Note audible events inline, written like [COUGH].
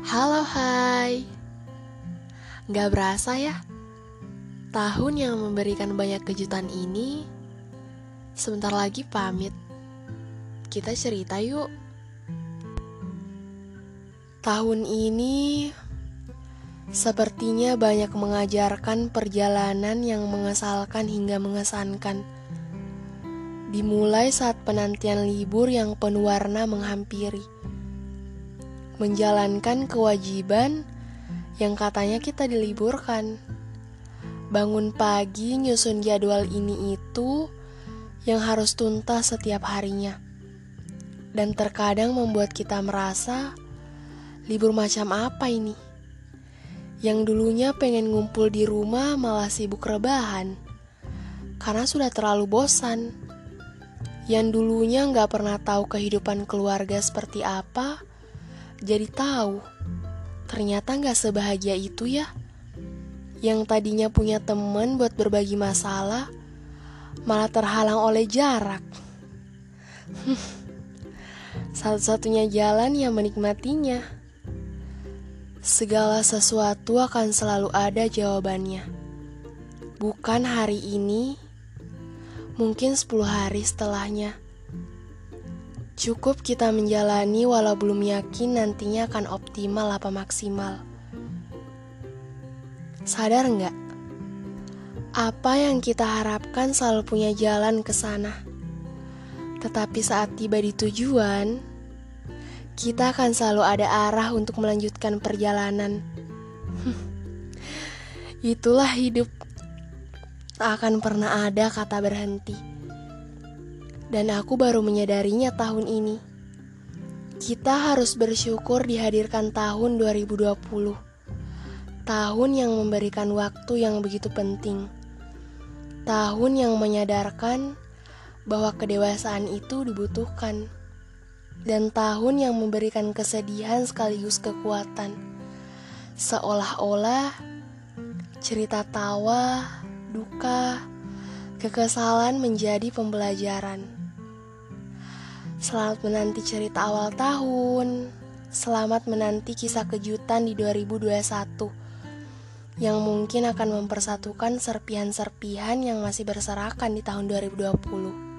Halo hai. Gak berasa ya Tahun yang memberikan banyak kejutan ini. Sebentar lagi pamit. Kita cerita yuk. Tahun ini Sepertinya banyak mengajarkan perjalanan yang mengesalkan hingga mengesankan. Dimulai saat penantian libur yang penuh warna menghampiri menjalankan kewajiban yang katanya kita diliburkan. Bangun pagi nyusun jadwal ini itu yang harus tuntas setiap harinya. Dan terkadang membuat kita merasa libur macam apa ini? Yang dulunya pengen ngumpul di rumah malah sibuk rebahan karena sudah terlalu bosan. Yang dulunya nggak pernah tahu kehidupan keluarga seperti apa, jadi tahu ternyata nggak sebahagia itu ya. Yang tadinya punya temen buat berbagi masalah, malah terhalang oleh jarak. [LAUGHS] Satu-satunya jalan yang menikmatinya. Segala sesuatu akan selalu ada jawabannya. Bukan hari ini, mungkin 10 hari setelahnya. Cukup kita menjalani walau belum yakin nantinya akan optimal apa maksimal. Sadar nggak? Apa yang kita harapkan selalu punya jalan ke sana. Tetapi saat tiba di tujuan, kita akan selalu ada arah untuk melanjutkan perjalanan. [LAUGHS] Itulah hidup. Tak akan pernah ada kata berhenti dan aku baru menyadarinya tahun ini. Kita harus bersyukur dihadirkan tahun 2020. Tahun yang memberikan waktu yang begitu penting. Tahun yang menyadarkan bahwa kedewasaan itu dibutuhkan. Dan tahun yang memberikan kesedihan sekaligus kekuatan. Seolah-olah cerita tawa, duka, kekesalan menjadi pembelajaran. Selamat menanti cerita awal tahun. Selamat menanti kisah kejutan di 2021 yang mungkin akan mempersatukan serpihan-serpihan yang masih berserakan di tahun 2020.